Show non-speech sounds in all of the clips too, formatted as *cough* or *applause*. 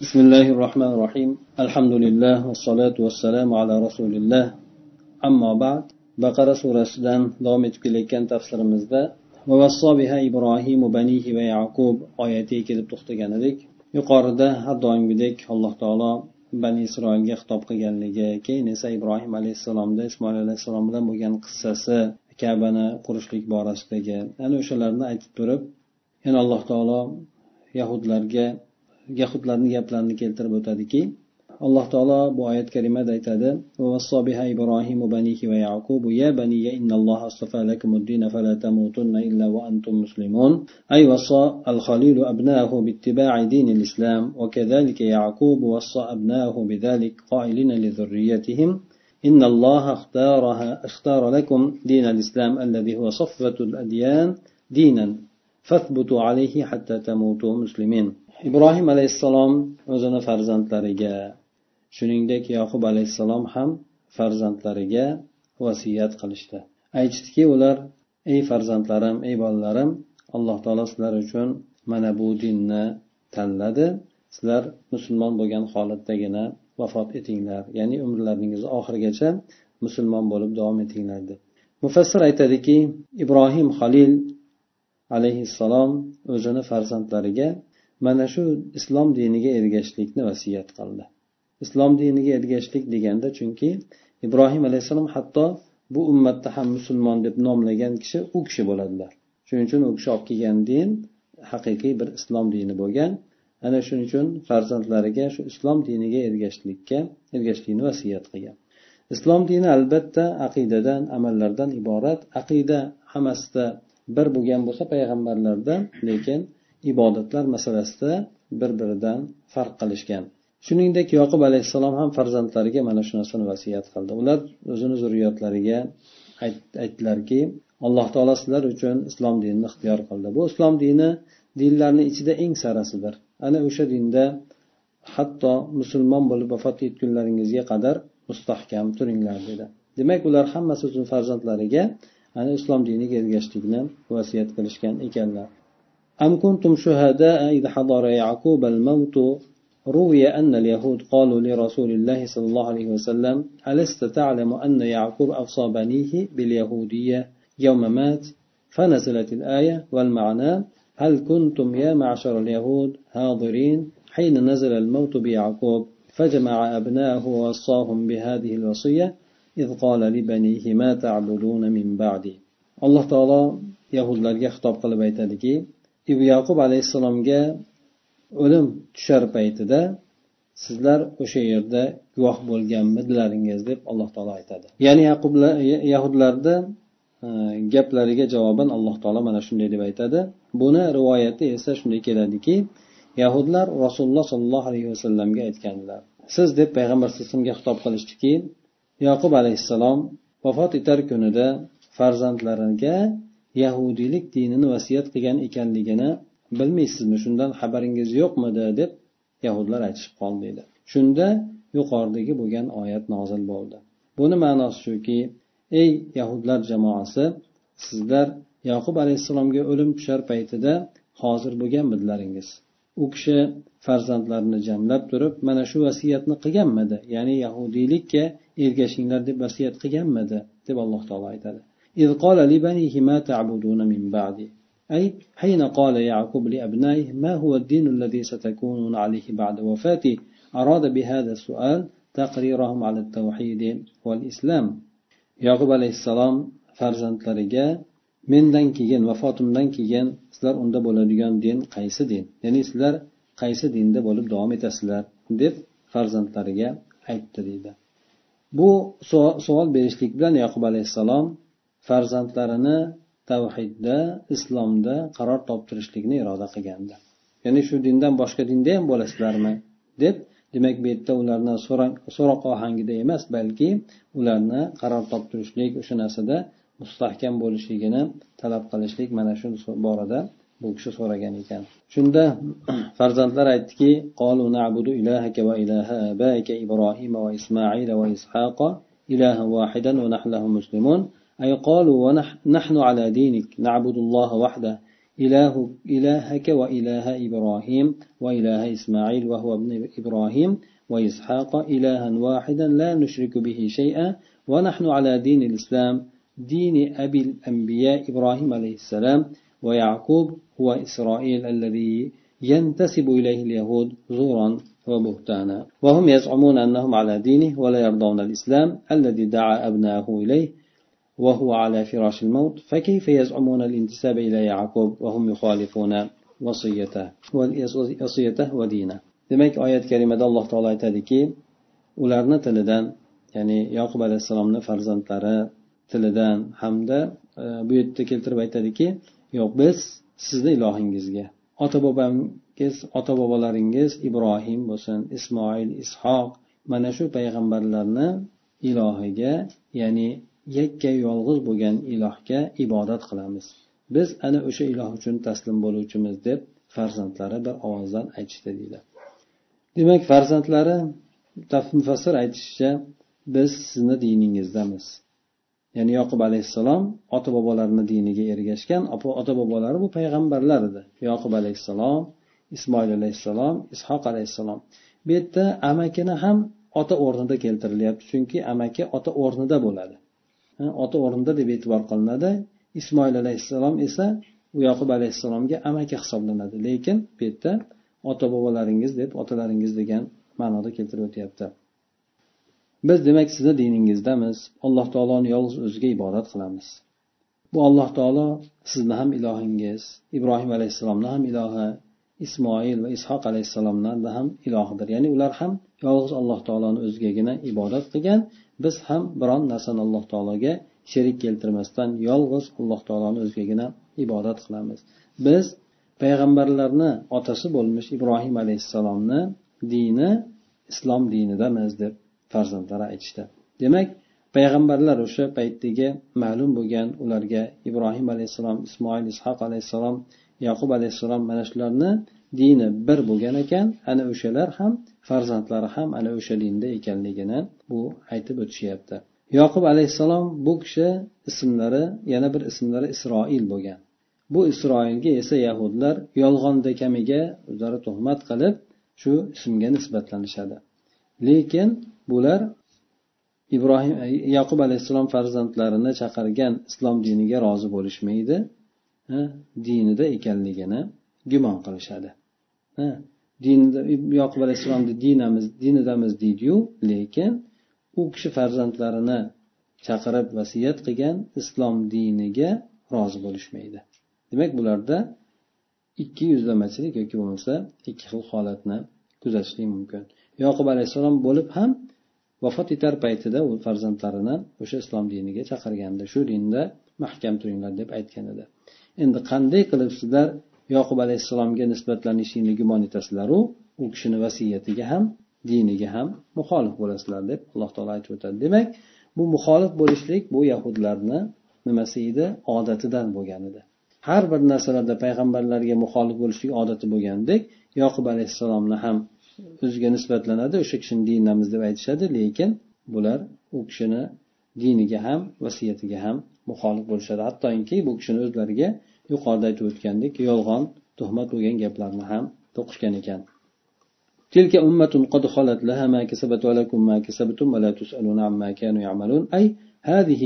بسم الله الرحمن الرحيم الحمد لله والصلاة والسلام على رسول الله أما بعد بقرة سورة سودان davom etib kelayotgan tafsirimizda biha ibrohimu banihi va yaqub oyatiga kelib to'xtagan edik yuqorida har doimgidek alloh taolo bani isroilga xitob qilganligi keyin esa ibrohim alayhissalomda ismoil alayhissalom bilan bo'lgan qissasi kabani qurishlik borasidagi ana o'shalarni aytib turib yana alloh taolo yahudlarga yahudlarni gaplarini keltirib o'tadiki alloh taolo bu oyat karimada aytadi أي وصى الخليل أبناه باتباع دين الإسلام وكذلك يعقوب وصى أبناه بذلك قائلين لذريتهم إن الله اختارها اختار لكم دين الإسلام الذي هو صفوة الأديان دينا فاثبتوا عليه حتى تموتوا مسلمين ibrohim alayhissalom o'zini farzandlariga shuningdek yoqub alayhissalom ham farzandlariga vasiyat qilishdi. Aytishdiki ular ey farzandlarim ey bolalarim alloh taolo sizlar uchun mana bu dinni tanladi. Sizlar musulmon bo'lgan holatdagina vafot etinglar. Ya'ni umrlaringizni oxirigacha musulmon bo'lib davom etinglar. deb mufassir aytadiki ibrohim halil alayhissalom o'zini farzandlariga mana shu islom diniga ergashishlikni vasiyat qildi. Islom diniga ergashishlik deganda chunki ibrohim alayhissalom hatto bu ummatda ham musulmon deb nomlagan kishi u kishi bo'ladilar. Shuning uchun u kishi olib kelgan din haqiqiy bir islom dini bo'lgan. Ana shuning uchun farzandlariga shu islom diniga ergashishlikka ergashishlikni vasiyat qilgan. Islom dini albatta aqidadan amallardan iborat. Aqida hammasida bir bo'lgan bo'lsa payg'ambarlarda lekin ibodatlar masalasida bir biridan farq qilishgan. Shuningdek yoqub alayhissalom ham farzandlariga mana shu narsani vasiyat qildi. Ular o'zini zurriyotlariga aytdilarki alloh taolo sizlar uchun islom dinini ixtiyor qildi. Bu islom dini dinlarni ichida eng sarasidir. Ana o'sha dinda hatto musulmon bo'lib vafot etgunlaringizga qadar mustahkam turinglar dedi. Demak ular hammasi uchun farzandlariga ana islom diniga ergashishlikni vasiyat qilishgan ekanlar. أم كنتم شهداء إذ حضر يعقوب الموت؟ روي أن اليهود قالوا لرسول الله صلى الله عليه وسلم ألست تعلم أن يعقوب أوصى بنيه باليهودية؟ يوم مات فنزلت الآية والمعنى هل كنتم يا معشر اليهود حاضرين حين نزل الموت بيعقوب؟ فجمع أبناءه ووصاهم بهذه الوصية إذ قال لبنيه ما تعبدون من بعدي. الله تعالى يهود لرجع خطاب قلب ibu yaqub alayhissalomga o'lim tushar paytida sizlar o'sha yerda guvoh bo'lganmidilaringiz deb alloh taolo aytadi. Ya'ni yaqub yahudlarni e, gaplariga javoban alloh taolo mana shunday deb aytadi. Buni rivoyati esa shunday keladiki yahudlar rasululloh sollallohu alayhi vasallamga aytganlar siz deb payg'ambar sallallohu alayhi vasallamga xitob qilishdiki yaqub alayhissalom vafot etar kunida farzandlariga yahudiylik dinini vasiyat qilgan ekanligini bilmaysizmi? Shundan xabaringiz yo'qmidi? deb yahudlar aytishib qoldi deydi shunda yuqoridagi bo'lgan oyat nozil bo'ldi. Buni ma'nosi shuki ey yahudlar jamoasi sizlar yoqub alayhissalomga o'lim tushar paytida hozir bo'lganmidilaringiz u kishi farzandlarini jamlab turib mana shu vasiyatni qilganmidi? Ya'ni yahudiylikka ergashinglar deb vasiyat qilganmidi? deb alloh taolo aytadi. إذ قال لبنيه ما تعبدون من بعدي أي حين قال يعقوب لأبنائه ما هو الدين الذي ستكونون عليه بعد وفاتي أراد بهذا السؤال تقريرهم على التوحيد والإسلام يعقوب عليه السلام farzandlariga mendan keyin vafotimdan keyin sizlar unda bo'ladigan din qaysi din ya'ni sizlar qaysi dinda bo'lib davom etasizlar deb farzandlariga aytdi deydi bu savol berishlik bilan yaqub alayhissalom farzandlarini tavhidda islomda qaror toptirishlikni iroda qilgandi. Ya'ni shu dindan boshqa dinda ham bo'lasizlarmi? deb demak bu yerda ularni so'roq ohangida emas balki ularni qaror toptirishlik o'sha narsada mustahkam bo'lishligini talab qilishlik mana shu borada bu kishi so'ragan ekan. Shunda *clears throat* farzandlar aytdiki ilaha ismaila va ishaqa ilaha vahidan va nahlahu muslimun. أي قالوا ونحن على دينك نعبد الله وحده إله إلهك وإله إبراهيم وإله إسماعيل وهو ابن إبراهيم وإسحاق إلها واحدا لا نشرك به شيئا ونحن على دين الإسلام دين أبي الأنبياء إبراهيم عليه السلام ويعقوب هو إسرائيل الذي ينتسب إليه اليهود زورا وبهتانا. وهم يزعمون أنهم على دينه ولا يرضون الإسلام الذي دعا أبناءه إليه وهو على فراش الموت فكيف يزعمون الانتساب إلى يعقوب وهم يخالفون وصيته وصيته ودينه demak oyat karimada alloh taolo aytadiki ularni tilidan ya'ni yoqub alayhissalomni farzandlari tilidan hamda e, bu yerda keltirib aytadiki yo'q biz sizni ilohingizga ota bobangiz ota bobolaringiz ibrohim bo'lsin ismoil ishoq mana shu payg'ambarlarni ilohiga ya'ni yakka yolg'iz bo'lgan ilohga ibodat qilamiz. Biz ana o'sha iloh uchun taslim bo'luvchimiz deb farzandlari bir ovozdan aytishdi deydi. Demak farzandlari mufassir aytishicha biz sizni diningizdamiz ya'ni yoqub alayhissalom ota bobolarini diniga ergashgan ota bobolari bu payg'ambarlar edi. Yoqub alayhissalom ismoil alayhissalom ishoq alayhissalom. Bu yerda amakini ham ota o'rnida keltirilyapti chunki amaki ota o'rnida bo'ladi. Ota o'rinda deb e'tibor qilinadi. Ismoil alayhissalom esa u yoqub alayhissalomga amaki hisoblanadi. Lekin bu yerda ota bobolaringiz deb otalaringiz degan ma'noda keltirib o'tyapti. Biz demak sizni diningizdamiz alloh taoloni yolg'iz o'ziga ibodat qilamiz. Bu alloh taolo sizni ham ilohingiz ibrohim alayhissalomni ham ilohi ismoil va ishoq alayhissalomlarni ham ilohidir. Ya'ni ular ham yolg'iz alloh taoloni o'zigagina ibodat qilgan biz ham biron narsani alloh taologa sherik keltirmasdan yolg'iz alloh taoloni o'zigagina ibodat qilamiz. Biz payg'ambarlarni otasi bo'lmish ibrohim alayhissalomni dini islom dinidamiz deb farzandlari aytishdi. Demak payg'ambarlar o'sha paytdagi ma'lum bo'lgan ularga ibrohim alayhissalom ismoil ishoq alayhissalom yaqub alayhissalom mana shularni dini bir bo'lgan ekan ana o'shalar ham farzandlari ham ana o'sha dinda ekanligini bu aytib o'tishyapti. Yoqub alayhissalom bu kishi ismlari yana bir ismlari isroil bo'lgan. Bu isroilga esa yahudlar yolg'onda kamiga o'zlari tuhmat qilib shu ismga nisbatlanishadi. Lekin bular ibrohim yaqub alayhissalom farzandlarini chaqirgan islom diniga rozi bo'lishmaydi dinida ekanligini gumon qilishadi. Dinida yoqub alayhissalomni dinamiz dinidamiz deydiyu lekin u kishi farzandlarini chaqirib vasiyat qilgan islom diniga rozi bo'lishmaydi. Demak bularda ikki yuzlamachilik yoki bo'lmasa ikki xil holatni kuzatishlik mumkin. Yoqub alayhissalom bo'lib ham vafot etar paytida u farzandlarini o'sha islom diniga chaqirgandi shu dinda mahkam turinglar deb aytgan edi. Endi qanday qilib sizlar yoqub alayhissalomga nisbatlanishingni gumon etasizlaru u kishini vasiyatiga ham diniga ham muxolif bo'lasizlar deb alloh taolo aytib o'tadi. Demak bu muxolif bo'lishlik bu yahudlarni nimasi edi? Odatidan bo'lgan edi. Har bir narsalarda payg'ambarlarga muxolif bo'lishlik odati bo'lgandek yoqub alayhissalomni ham o'ziga nisbatlanadi o'sha kishini dinamiz deb aytishadi lekin bular u kishini diniga ham vasiyatiga ham muxolif bo'lishadi. Hattoki bu kishini o'zlariga yuqorida aytib o'tgandek yolg'on tuhmat bo'lgan gaplarni ham to'qishgan ekan. تلك أمة قد خلت لها ما كسبت ولكم ما كسبتم ولا تسألون عما كانوا يعملون أي هذه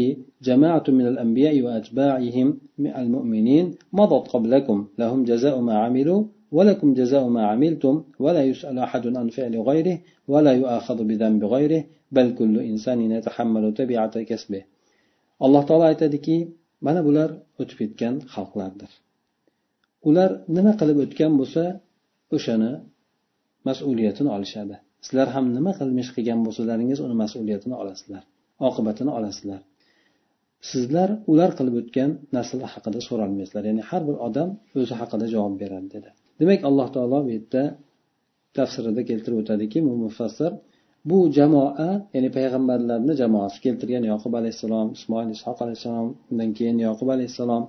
جماعة من الأنبياء وأتباعهم المؤمنين مضت قبلكم لهم جزاء ما عملوا ولكم جزاء ما عملتم ولا يسأل أحد عن فعل غيره ولا يؤاخذ بذنب غيره بل كل إنسان يتحمل تبعة كسبه alloh taolo aytadiki mana bular o'tib ketgan xalqlardir. Ular nima qilib o'tgan bo'lsa o'shani mas'uliyatini olishadi. Sizlar ham nima qilmish qilgan bo'lsalaringiz uni mas'uliyatini olasizlar oqibatini olasizlar. Sizlar ular qilib o'tgan narsalar haqida so'ralmaysizlar ya'ni har bir odam o'zi haqida javob beradi dedi. Demak alloh taolo bu yerda tafsirida keltirib o'tadiki mufassir bu jamoa ya'ni payg'ambarlarni jamoasi keltirgan yoqub alayhissalom ismoil ishoq alayhissalom undan keyin yoqub alayhissalom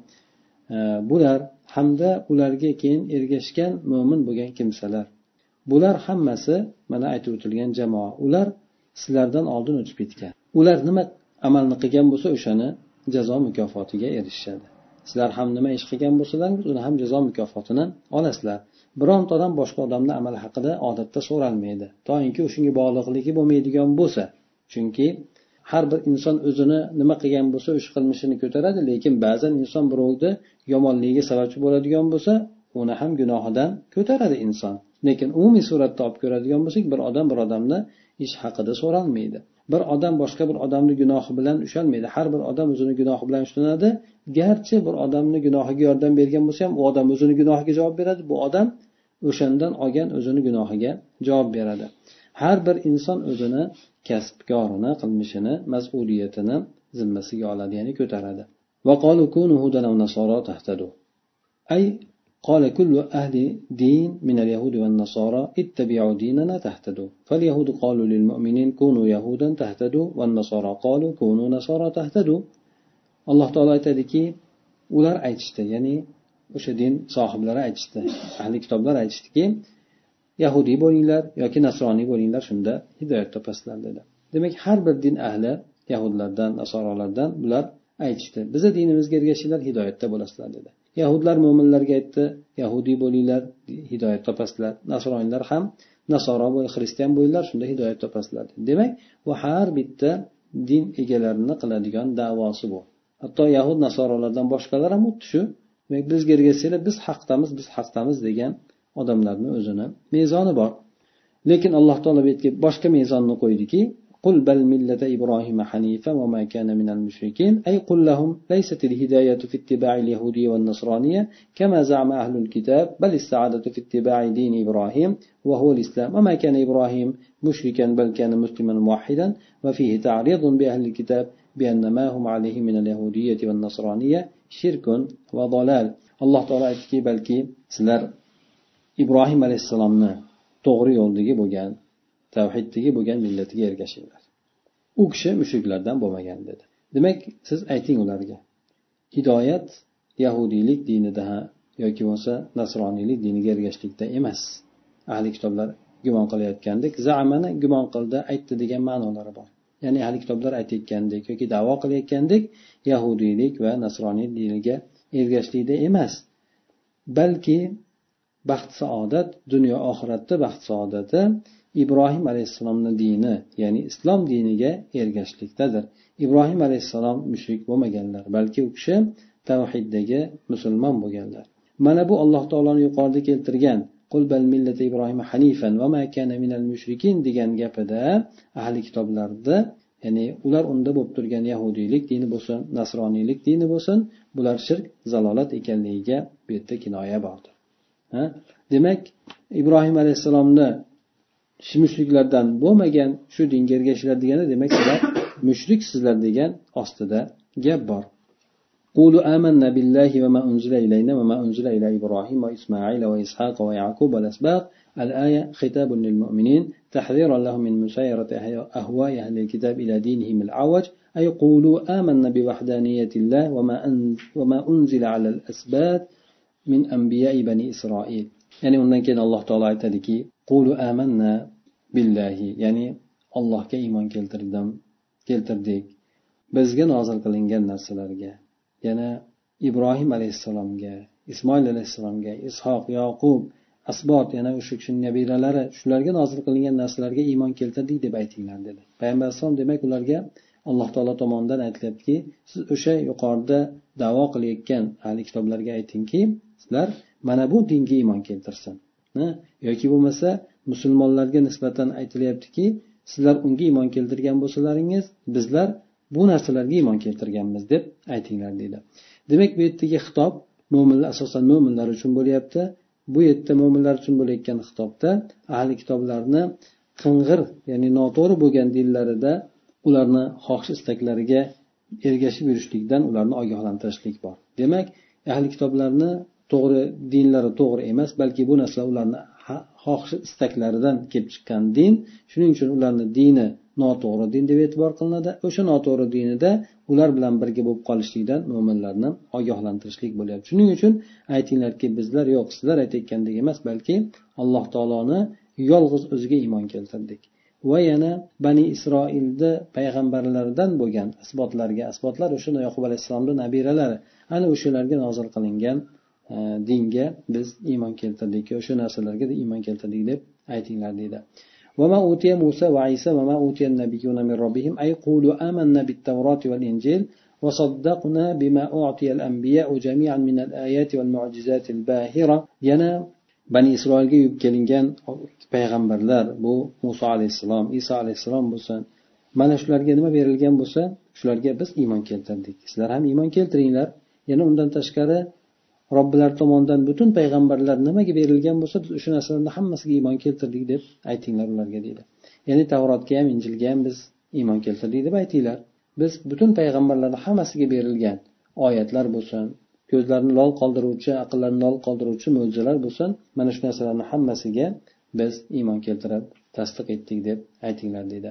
e, bular hamda ularga keyin ergashgan mo'min bo'lgan kimsalar. Bular hammasi mana aytib o'tilgan jamoa. Ular sizlardan oldin o'tib ketgan. Ular nima amalni qilgan bo'lsa o'shani jazo mukofotiga erishishadi. Sizlar ham nima ish qilgan bo'lsalaringiz uni ham jazo mukofotini olasizlar. Bironta odam boshqa odamni amali haqida odatda so'ralmaydi. Toinki u shunga bog'liqligi bo'lmaydigan bo'lsa chunki har bir inson o'zini nima qilgan bo'lsa o'sha qilmishini ko'taradi lekin ba'zan inson birovni yomonligiga sababchi bo'ladigan bo'lsa uni ham gunohidan ko'taradi inson. Lekin umumiy suratda olib ko'radigan bo'lsak bir odam bir odamni ish haqida so'ralmaydi. Bir odam boshqa bir odamni gunohi bilan ushalmaydi. Har bir odam o'zini gunohi bilan ushlanadi garchi bir odamni gunohiga yordam bergan bo'lsa ham u odam o'zini gunohiga javob beradi. Bu odam o'shandan olgan o'zini gunohiga javob beradi har bir inson o'zini kasbkorini qilmishini mas'uliyatini zimmasiga oladi ya'ni ko'taradi أي قال كل أهل دين من اليهود والنصارى اتبعوا ديننا تهتدوا فاليهود قالوا للمؤمنين كونوا يهودا تهتدوا والنصارى قالوا كونوا نصارى تهتدوا alloh taolo aytadiki ular aytishdi ya'ni o'sha din sohiblari aytishdi ahli kitoblar aytishdiki yahudiy bo'linglar yoki nasroniy bo'linglar shunda hidoyat topasizlar dedi. Demak har bir din ahli yahudlardan nasorolardan bular aytishdi. Bizni dinimizga ergashinglar hidoyatda bo'lasizlar dedi. Yahudlar mo'minlarga aytdi yahudiy bo'linglar hidoyat topasizlar. Nasroniylar ham nasoro xristian bo'linglar shunda hidoyat topasizlar demak bu har bitta din egalarini qiladigan davosi bu. Hatto yahud nasorolardan boshqalar ham xuddi shu demak bizga ergashsanglar biz haqdamiz biz haqdamiz degan odamlarni o'zini mezoni bor lekin alloh taolo bu yerga boshqa mezonni qo'ydiki قل بل ملة إبراهيم حنيفا وما كان من المشركين أي قل لهم ليست الهداية في اتباع اليهودية والنصرانية كما زعم أهل الكتاب بل السعادة في اتباع دين إبراهيم وهو الإسلام وما كان إبراهيم مشركا بل كان مسلما موحدا وفيه تعريض بأهل الكتاب بأن ما هم عليه من اليهودية والنصرانية شرك وضلال الله تعالى aytdiki balki sizlar ibrohim alayhissalomni to'g'ri yo'ldagi bo'lgan tavhiddagi bo'lgan millatiga ergashinglar u kishi mushriklardan bo'lmagan dedi demak siz ayting ularga hidoyat yahudiylik dinida yoki bo'lmasa nasroniylik diniga ergashishlikda emas ahli kitoblar gumon qilayotgandek zamani gumon qildi aytdi degan ma'nolari bor Ya'ni hali kitoblar aytayotgandek yoki davo qilayotgandek yahudiylik va nasroniy diniga ergashishlikda emas. Balki baxt saodat dunyo oxiratda baxt saodati ibrohim alayhissalomni dini ya'ni islom diniga ergashishlikdadir ibrohim alayhissalom mushrik bo'lmaganlar balki u kishi tavhiddagi musulmon bo'lganlar. Mana bu alloh taoloni yuqorida keltirgan millati ibrohim hanifan va ma kana minal mushrikin degan gapida ahli kitoblarda ya'ni ular unda bo'lib turgan yahudiylik dini bo'lsin nasroniylik dini bo'lsin bular shirk zalolat ekanligiga bu yerda kinoya bordir. Demak ibrohim alayhissalomni mushriklardan bo'lmagan shu dinga ergashinglar degani demak sizlar mushriksizlar degan ostida gap bor. قولوا آمنا بالله وما أنزل إلينا وما أنزل إلى إبراهيم وإسماعيل وإسحاق ويعقوب والأسباط. الآية خطاب للمؤمنين. تحذيرا لهم من مسايرة أهواء أهل الكتاب إلى دينهم العوج أي قولوا آمنا بوحدانية الله وما, وما أنزل على الأسباط من أنبياء بني إسرائيل. يعني undan keyin alloh taolo aytadiki qulu amanna billahi ya'ni allohga iymon keltirdim keltirdik. Bizga nozil qilingan narsalarga. Yana ibrohim alayhissalomga ismoil alayhissalomga ishoq yoqub asbot yana o'sha kishini nabiralari shularga nozil qilingan narsalarga iymon keltirdik deb aytinglar dedi. Payg'ambar alayhissalom demak ularga alloh taolo tomonidan aytilyaptiki siz o'sha yuqorida davo qilayotgan ahli kitoblarga aytingki sizlar mana bu dinga iymon keltirsin. Yoki bo'lmasa musulmonlarga nisbatan aytilyaptiki sizlar unga iymon keltirgan bo'lsalaringiz bizlar bu narsalarga iymon keltirganmiz deb aytinglar deydi. Demak bu yerdagi xitob mo'minlar asosan mo'minlar uchun bo'lyapti. Bu yerda mo'minlar uchun bo'layotgan xitobda ahli kitoblarni qing'ir ya'ni noto'g'ri bo'lgan dinlarida ularni xohish istaklariga ergashib yurishlikdan ularni ogohlantirishlik bor. Demak ahli kitoblarni to'g'ri dinlari to'g'ri emas balki bu narsalar ularni xohish istaklaridan kelib chiqqan din shuning uchun ularni dini noto'g'ri din deb e'tibor qilinadi. O'sha noto'g'ri dinida ular bilan birga bo'lib qolishlikdan mo'minlarni ogohlantirishlik bo'lyapti. Shuning uchun aytinglarki bizlar yo'q sizlar aytayotgandek emas balki alloh taoloni yolg'iz o'ziga iymon keltirdik. Va yana bani isroilni payg'ambarlaridan bo'lgan isbotlarga asbotlar o'sha yaqub alayhissalomni nabiralari ana o'shalarga nozil qilingan dinga biz iymon keltirdik o'sha narsalarga iymon keltirdik deb aytinglar deydi وما أوتي موسى وعيسى وما أوتي النبيون من ربهم أي قولوا آمنا بالتوراة والإنجيل وصدقنا بما أعطي الأنبياء جميعا من الآيات والمعجزات الباهرة ينا bani isroilga yuvib kelingan payg'ambarlar bu muso alayhissalom iso alayhissalom bo'lsin mana shularga nima berilgan bo'lsa shularga biz iymon keltirdik sizlar ham iymon keltiringlar yana undan tashqari robbilar tomonidan butun payg'ambarlar nimaga berilgan bo'lsa biz o'sha narsalarni hammasiga iymon keltirdik deb aytinglar ularga deydi. Ya'ni tavrotga ham injilga ham biz iymon keltirdik deb aytinglar. Biz butun payg'ambarlarni hammasiga berilgan oyatlar bo'lsin ko'zlarni lol qoldiruvchi aqllarni lol qoldiruvchi mo'jizalar bo'lsin mana shu narsalarni hammasiga biz iymon keltirib tasdiq etdik deb aytinglar deydi.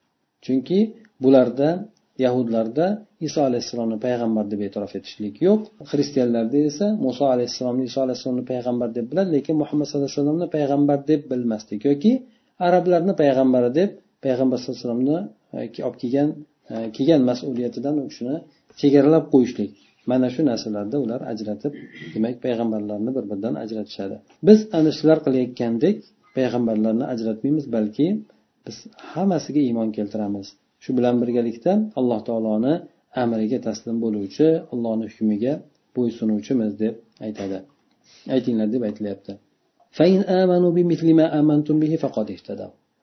chunki bularda yahudlarda iso alayhissalomni payg'ambar deb e'tirof etishlik yo'q. Xristianlarda esa muso alayhissalomni iso alayhissalomni payg'ambar deb biladi lekin muhammad sallallohu alayhi vasallamni payg'ambar deb bilmaslik yoki arablarni payg'ambari deb payg'ambar sallallohu alayhi vasallamni e, olib kelgan e, kelgan mas'uliyatidan u kishini chegaralab qo'yishlik. Mana shu narsalarda ular ajratib demak payg'ambarlarni bir biridan ajratishadi. Biz ana shular qilayotgandek payg'ambarlarni ajratmaymiz balki biz hammasiga iymon keltiramiz shu bilan birgalikda alloh taoloni amriga taslim bo'luvchi allohni hukmiga bo'ysunuvchimiz deb aytadi aytinglar deb aytilyapti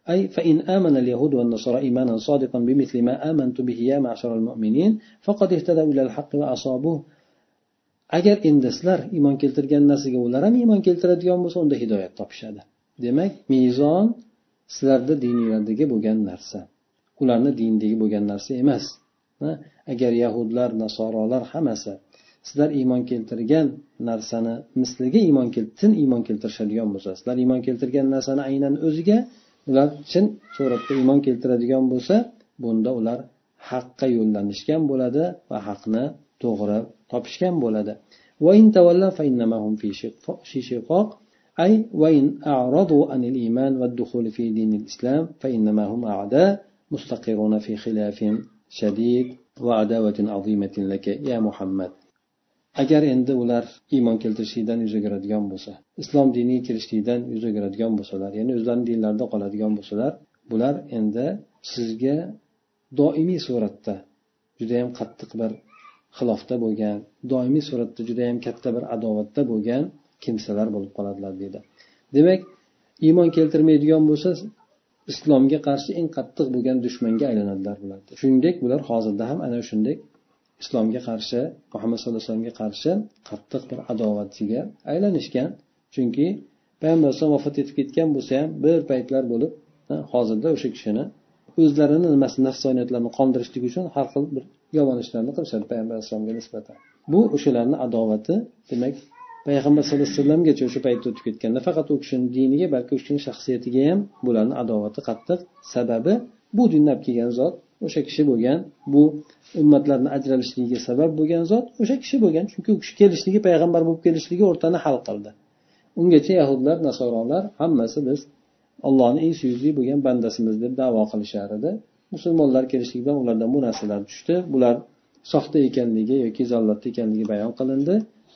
أي فإن آمن اليهود والنصارى إيمانا صادقا بمثل ما آمنت به يا معشر المؤمنين فقد اهتدوا إلى الحق وأصابوه agar endi sizlar iymon keltirgan narsaga ular ham iymon keltiradigan bo'lsa unda hidoyat topishadi demak mezon sizlarni dininglardagi bo'lgan narsa ularni dinidagi bo'lgan narsa emas. Agar yahudlar nasorolar hammasi sizlar iymon keltirgan narsani misliga iymon tin iymon keltirishadigan bo'lsa sizlar iymon keltirgan narsani aynan o'ziga ular chin suratda iymon keltiradigan bo'lsa bunda ular haqqa yo'llanishgan bo'ladi va haqni to'g'ri topishgan bo'ladi. أي وإن أعرضوا عن الإيمان والدخول في دين الإسلام فإنما هم أعداء مستقرون في خلاف شديد وعداوة عظيمة لك يا محمد agar endi ular iymon keltirishlikdan yuz o'giradigan bo'lsa islom diniga kirishlikdan yuz o'giradigan bo'lsalar ya'ni o'zlarini dinlarida qoladigan bo'lsalar bular endi sizga doimiy suratda judayam qattiq bir xilofda bo'lgan doimiy suratda judayam katta bir adovatda bo'lgan kimsalar bo'lib qoladilar deydi. Demak iymon keltirmaydigan bo'lsa islomga qarshi eng qattiq bo'lgan dushmanga aylanadilar bular shuningdek bular hozirda ham ana shunday islomga qarshi muhammad sallallohu alayhi vasallamga qarshi qattiq bir adovatchiga aylanishgan. Chunki payg'ambar alayhisalom vafot etib ketgan bo'lsa ham bir paytlar bo'lib hozirda o'sha kishini o'zlarini nimasi nafsoniyatlarini qondirishlik uchun har xil bir yomon ishlarni qilishadi payg'ambar alayhisalomga nisbatan. Bu o'shalarni adovati demak payg'ambar sallallohu alayhi vasallamgacha o'sha paytda o'tib ketgan nafaqat u kishini diniga balki u kishini shaxsiyatiga ham bularni adovati qattiq. Sababi bu dinni olib kelgan zot o'sha kishi bo'lgan bu ummatlarni ajralishligiga sabab bo'lgan zot o'sha kishi bo'lgan. Chunki u kishi kelishligi payg'ambar bo'lib kelishligi o'rtani hal qildi. Ungacha yahudlar nasorolar hammasi biz allohni eng suyukli bo'lgan bandasimiz deb davo qilishar edi. Musulmonlar kelishligi bilan ulardan bu narsalar tushdi. Bular soxta ekanligi yoki zallatda ekanligi bayon qilindi.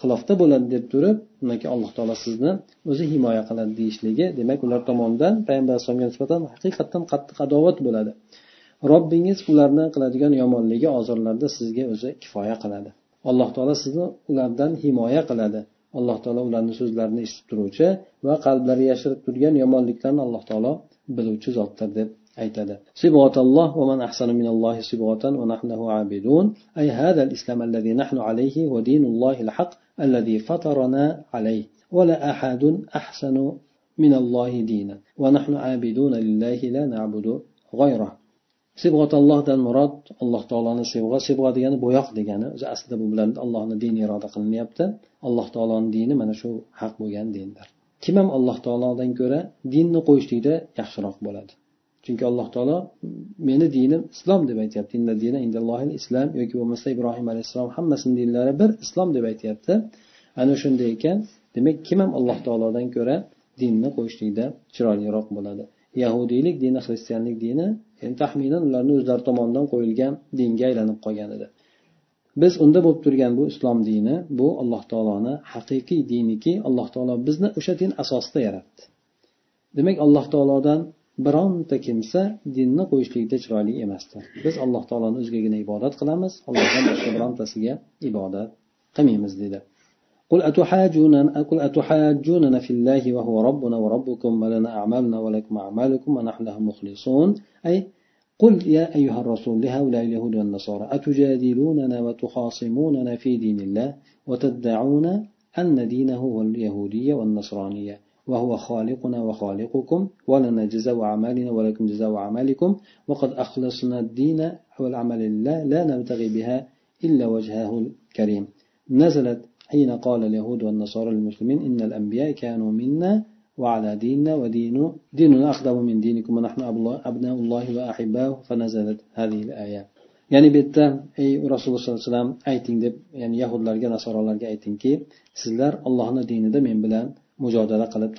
xilofda bo'ladi deb turib undan keyin alloh taolo sizni o'zi himoya qiladi deyishligi demak ular tomonidan payg'ambar alayhisalomga nisbatan haqiqatdan qattiq adovat bo'ladi. Robbingiz ularni qiladigan yomonligi ozorlarda sizga o'zi kifoya qiladi. Alloh taolo sizni ulardan himoya qiladi. Alloh taolo ularni so'zlarini eshitib turuvchi va qalblari yashirib turgan yomonliklarni alloh taolo biluvchi zotdir deb aytadi الله ومن أحسن من الله صبغة ونحن له عابدون أي هذا الإسلام الذي نحن عليه ودين الله الحق الذي فطرنا عليه ولا أحد أحسن من الله دينا ونحن عابدون لله لا نعبد غيره sibg'atallohdan murod alloh taoloni sibg'a sibg'a degani bo'yoq degani o'zi aslida bu bilan allohni dini iroda qilinyapti alloh taoloni dini mana shu haq bo'lgan dindir kim ham alloh taolodan ko'ra dinni qo'yishlikda yaxshiroq bo'ladi Chunki alloh taolo meni dinim islom deb aytyapti. Islom yoki bo'lmasa ibrohim alayhissalom hammasini dinlari bir islom deb aytyapti. Ana shunday ekan demak kim ham alloh taolodan ko'ra dinni qo'yishlikda chiroyliroq bo'ladi? Yahudiylik dini xristianlik dini yani taxminan ularni o'zlari tomonidan qo'yilgan dinga aylanib qolgan edi. Biz unda bo'lib turgan bu islom dini bu alloh taoloni haqiqiy diniki alloh taolo bizni o'sha din asosida yaratdi. Demak alloh taolodan bironta kimsa dinni qo'yishlikda chiroyli emasdir. Biz alloh taoloni o'zigagina ibodat qilamiz. Allohdan boshqa birontasiga ibodat qilmaymiz dedi. قل أتحاجوننا قل أتحاجوننا في الله وهو ربنا وربكم ولنا أعمالنا ولكم أعمالكم ونحن له مخلصون أي قل يا أيها الرسول لهؤلاء اليهود والنصارى أتجادلوننا وتخاصموننا في دين الله وتدعون أن دينه هو اليهودية والنصرانية وهو خالقنا وخالقكم ولنا جزاء أعمالنا ولكم جزاء أعمالكم وقد أخلصنا الدين والعمل لله لا نبتغي بها إلا وجهه الكريم. نزلت حين قال اليهود والنصارى للمسلمين إن الأنبياء كانوا منا وعلى ديننا ودين ديننا أقدم من دينكم ونحن أبناء الله وأحباه فنزلت هذه الآية. ya'ni bu yerda ey rasululloh sollallohu alayhi vasallam ayting deb ya'ni yahudlarga nasorolarga aytingki sizlar ollohni dinida men bilan mujodala qilib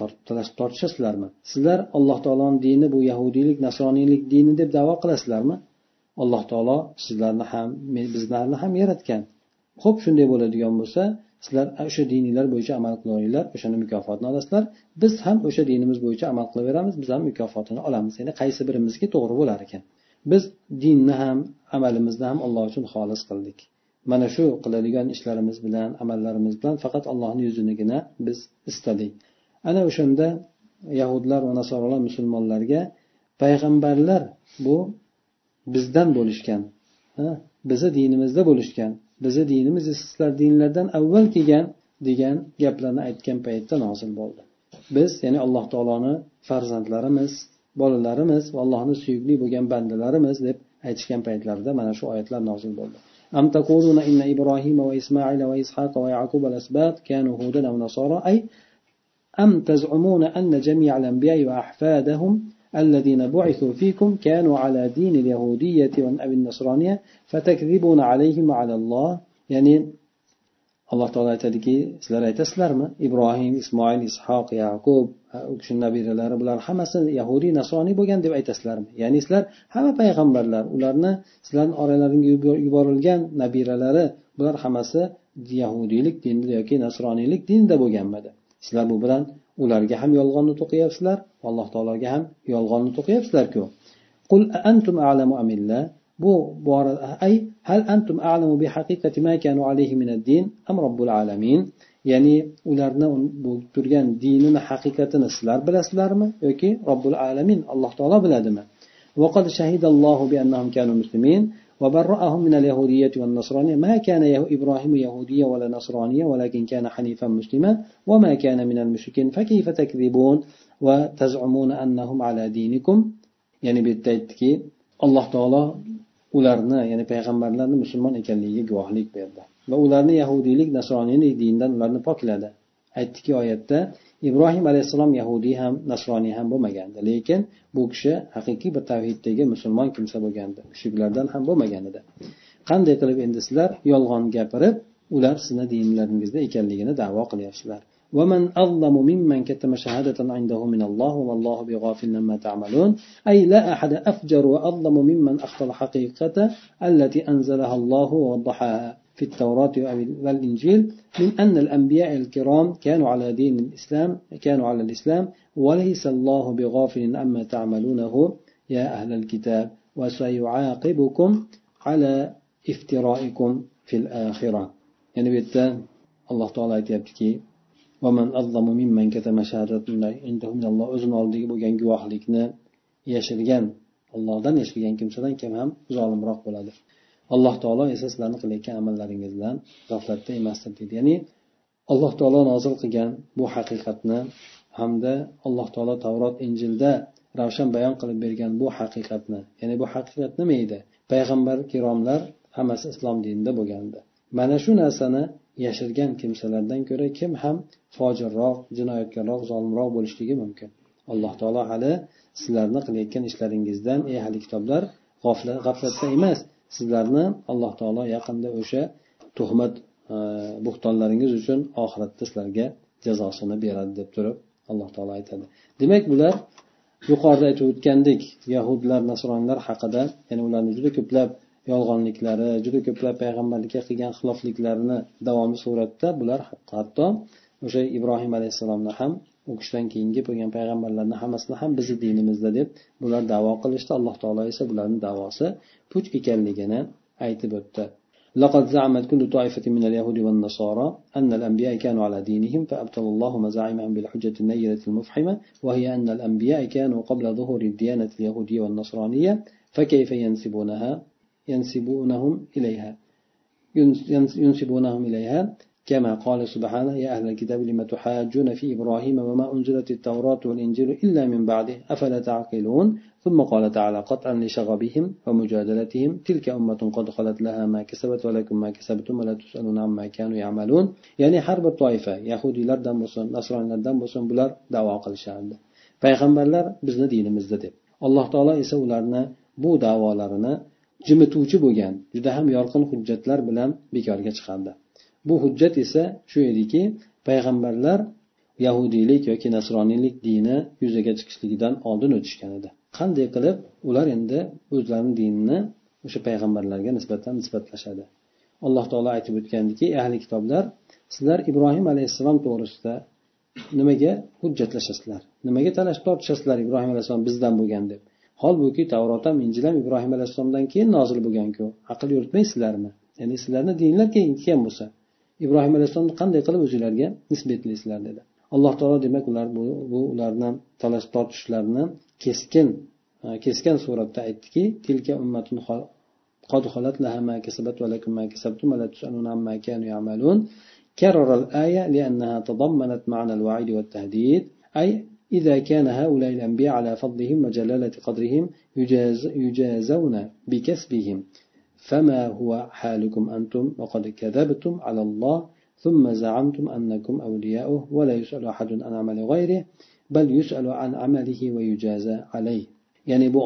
tortishasizlarmi? Sizlar alloh taoloni dini bu yahudiylik nasroniylik dini deb davo qilasizlarmi? Alloh taolo sizlarni ham bizlarni ham yaratgan. Ho'p shunday bo'ladigan bo'lsa sizlar o'sha dininglar bo'yicha amal qilaveringlar o'shani mukofotini olasizlar. Biz ham o'sha dinimiz bo'yicha amal qilaveramiz biz ham mukofotini olamiz. Ya'ni qaysi birimizga to'g'ri bo'lar ekan? Biz dinni ham amalimizni ham alloh uchun xolis qildik. Mana shu qiladigan ishlarimiz bilan amallarimiz bilan faqat allohni yuzinigina biz istadik. Ana o'shanda yahudlar va nasorolar musulmonlarga payg'ambarlar bu bizdan bo'lishgan bizni dinimizda bo'lishgan bizni dinimiz sizlar dinlardan avval kelgan degan gaplarni aytgan paytda nozil bo'ldi. Biz ya'ni alloh taoloni farzandlarimiz bolalarimiz va allohni suyukli bo'lgan bandalarimiz deb aytishgan paytlarida mana shu oyatlar nozil bo'ldi. أم تقولون إن إبراهيم وإسماعيل وإسحاق ويعقوب الأسباط كانوا هودا أو نصارى؟ أي أم تزعمون أن جميع الأنبياء وأحفادهم الذين بعثوا فيكم كانوا على دين اليهودية أو النصرانية فتكذبون عليهم وعلى الله؟ يعني alloh taolo aytadiki sizlar aytasizlarmi? Ibrohim ismoil ishoq yaqub u kishini nabiralari bular hammasi yahudiy nasroniy bo'lgan deb aytasizlarmi? Ya'ni sizlar hamma payg'ambarlar ularni sizlarni oralaringga yuborilgan nabiralari bular hammasi yahudiylik dinida yoki nasroniylik dinida bo'lganmidi? Sizlar bu bilan ularga ham yolg'onni to'qiyapsizlar alloh taologa ham yolg'onni to'qiyapsizlarku. Qul antum a'lamu amillah bu bora ay antum a'lamu bi haqiqati ma kanu alayhi min ad-din am robbul alamin ya'ni ularni bu turgan dinini haqiqatini sizlar bilasizlarmi yoki robbul alamin alloh taolo biladimi وقد شهد الله بأنهم كانوا مسلمين وبرأهم من اليهودية والنصرانية. ما كان إبراهيم يهوديا ولا نصرانيا ولكن كان حنيفا مسلما. وما كان من المشركين فكيف تكذبون وتزعمون أنهم على دينكم؟ يعني بالتأكيد الله تعالى ularni ya'ni payg'ambarlarni musulmon ekanligiga guvohlik berdi. Va ularni yahudiylik nasroniylik dinidan ularni pokladi. Aytdiki oyatda ibrohim alayhissalom yahudiy ham nasroniy ham bo'lmagandi. Lekin bu kishi haqiqiy bir tavhiddagi musulmon kimsa bo'lgandi. Mushuklardan ham bo'lmagan edi. Qanday qilib endi sizlar yolg'on gapirib ular sizni dinlaringizda ekanligini davo qilyapsizlar. ومن أظلم ممن كتم شهادة عنده من الله وما الله بغافل عما تعملون. أي لا أحد أفجر وأظلم ممن أخطى الحقيقة التي أنزلها الله ووضحها في التوراة والإنجيل من أن الأنبياء الكرام كانوا على دين الإسلام كانوا على الإسلام وليس الله بغافل عما تعملونه. يا أهل الكتاب وسيعاقبكم على افترائكم في الآخرة. يعني بيتا الله تعالى aytyaptiki o'zini oldiga bo'lgan guvohlikni yashirgan allohdan yashirgan kimsadan kim ham zolimroq bo'ladi. Alloh taolo esa sizlarni qilayotgan amallaringizdan g'aflatda emasdir deydi. Ya'ni alloh taolo nozil qilgan bu haqiqatni hamda alloh taolo tavrot injilda ravshan bayon qilib bergan bu haqiqatni ya'ni bu haqiqat nima edi? Payg'ambar kiromlar hammasi islom dinida bo'lgandi. Mana shu narsani yashirgan kimsalardan ko'ra kim ham fojirroq jinoyatkorroq zolimroq bo'lishligi mumkin. Alloh taolo hali sizlarni qilayotgan ishlaringizdan ey ahli kitoblar g'aflatda emas sizlarni alloh taolo yaqinda o'sha tuhmat e, bo'xtonlaringiz uchun oxiratda sizlarga jazosini beradi deb turib alloh taolo aytadi. Demak bular yuqorida aytib o'tgandek yahudlar nasroniylar haqida ya'ni ularni juda ko'plab yolg'onliklari juda ko'plab payg'ambarlikka qilgan xilofliklarini davomiy suratda bular hatto o'sha ibrohim alayhissalomni ham u kishidan keyingi bo'lgan payg'ambarlarni hammasini ham bizni dinimizda deb bular davo qilishdi alloh taolo esa bularni davosi puch ekanligini aytib o'tdi لقد زعمت كل طائفة من اليهود والنصارى أن الأنبياء كانوا على دينهم فأبطل الله مزاعمهم بالحجة النيرة المفحمة وهي أن الأنبياء كانوا قبل ظهور الديانة اليهودية والنصرانية فكيف ينسبونها ينسبونهم إليها ينسبونهم إليها كما قال سبحانه يا أهل الكتاب لم تحاجون في إبراهيم وما أنزلت التوراة والإنجيل إلا من بعده أفلا تعقلون ثم قال تعالى قطعا لشغبهم ومجادلتهم تلك أمة قد خلت لها ما كسبت ولكم ما كسبتم ولا تسألون عما كانوا يعملون يعني حرب الطائفة يهودي لردن بوسن نصراني لردن بوسن بلار دعوة قلشandi payg'ambarlar bizni dinimizda deb alloh taolo esa ularni bu da'volarini jimituvchi bo'lgan juda ham yorqin hujjatlar bilan bekorga chiqardi. Bu hujjat esa shu ediki payg'ambarlar yahudiylik yoki nasroniylik dini yuzaga chiqishligidan oldin o'tishgan edi. Qanday qilib ular endi o'zlarini dinini o'sha payg'ambarlarga nisbatan nisbatlashadi? Alloh taolo aytib o'tgandiki ahli kitoblar sizlar ibrohim alayhissalom to'g'risida nimaga hujjatlashasizlar? Nimaga talash tortishasizlar ibrohim alayhissalom bizdan bo'lgan deb? holbuki tavrot ham injil ham ibrohim alayhissalomdan keyin nozil bo'lganku aql yuritmaysizlarmi ya'ni sizlarni dinlar keyin kelgan bo'lsa ibrohim alayhissalomni qanday qilib o'zinglarga nisbatlaysizlar dedi alloh taolo demak ular bu, bu ularni talash tortishlarini keskin keskin suratda aytdiki tilka ummatun قد خلت لها ما كسبت ولكم ما كسبتم ولا تسألون عما كانوا يعملون كرر الآية لأنها تضمنت معنى الوعيد والتهديد أي إذا كان هؤلاء الأنبياء على فضلهم وجلالة قدرهم يجاز يجازون بكسبهم. فما هو حالكم أنتم وقد كذبتم على الله ثم زعمتم أنكم أولياؤه ولا يسأل أحد عن عمل غيره بل يسأل عن عمله ويجازى عليه.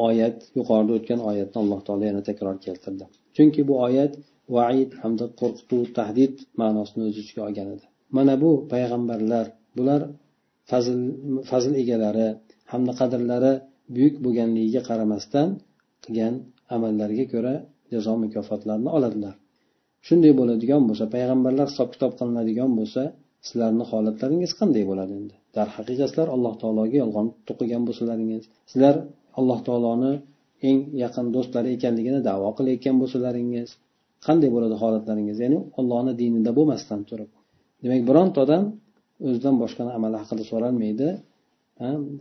oyat yuqorida o'tgan oyatni alloh taolo yana takror keltirdi. Chunki bu oyat vaid hamda qo'rqituv tahdid ma'nosini o'z ichiga olgan edi mana bu payg'ambarlar bular fazl fazl egalari hamda qadrlari buyuk bo'lganligiga qaramasdan qilgan amallariga ko'ra jazo mukofotlarini oladilar. Shunday bo'ladigan bo'lsa payg'ambarlar hisob kitob qilinadigan bo'lsa sizlarni holatlaringiz qanday bo'ladi endi? Darhaqiqat sizlar alloh taologa yolg'on to'qigan bo'lsalaringiz sizlar alloh taoloni eng yaqin do'stlari ekanligini davo qilayotgan bo'lsalaringiz qanday bo'ladi holatlaringiz? Ya'ni ollohni dinida bo'lmasdan turib. Demak bironta odam o'zidan boshqani amali haqida so'ralmaydi.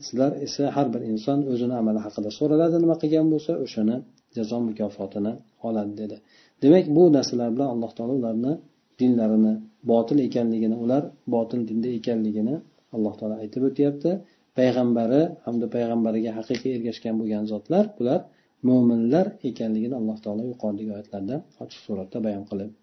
Sizlar esa har bir inson o'zini amali haqida so'raladi nima qilgan bo'lsa o'shani jazo mukofotini oladi dedi. Demak bu narsalar bilan alloh taolo ularni dinlarini botil ekanligini ular botil dinda ekanligini alloh taolo aytib o'tyapti. Payg'ambari hamda payg'ambariga haqiqiy ergashgan bo'lgan zotlar bular mo'minlar ekanligini alloh taolo yuqoridagi oyatlarda ochiq suratda bayon qilib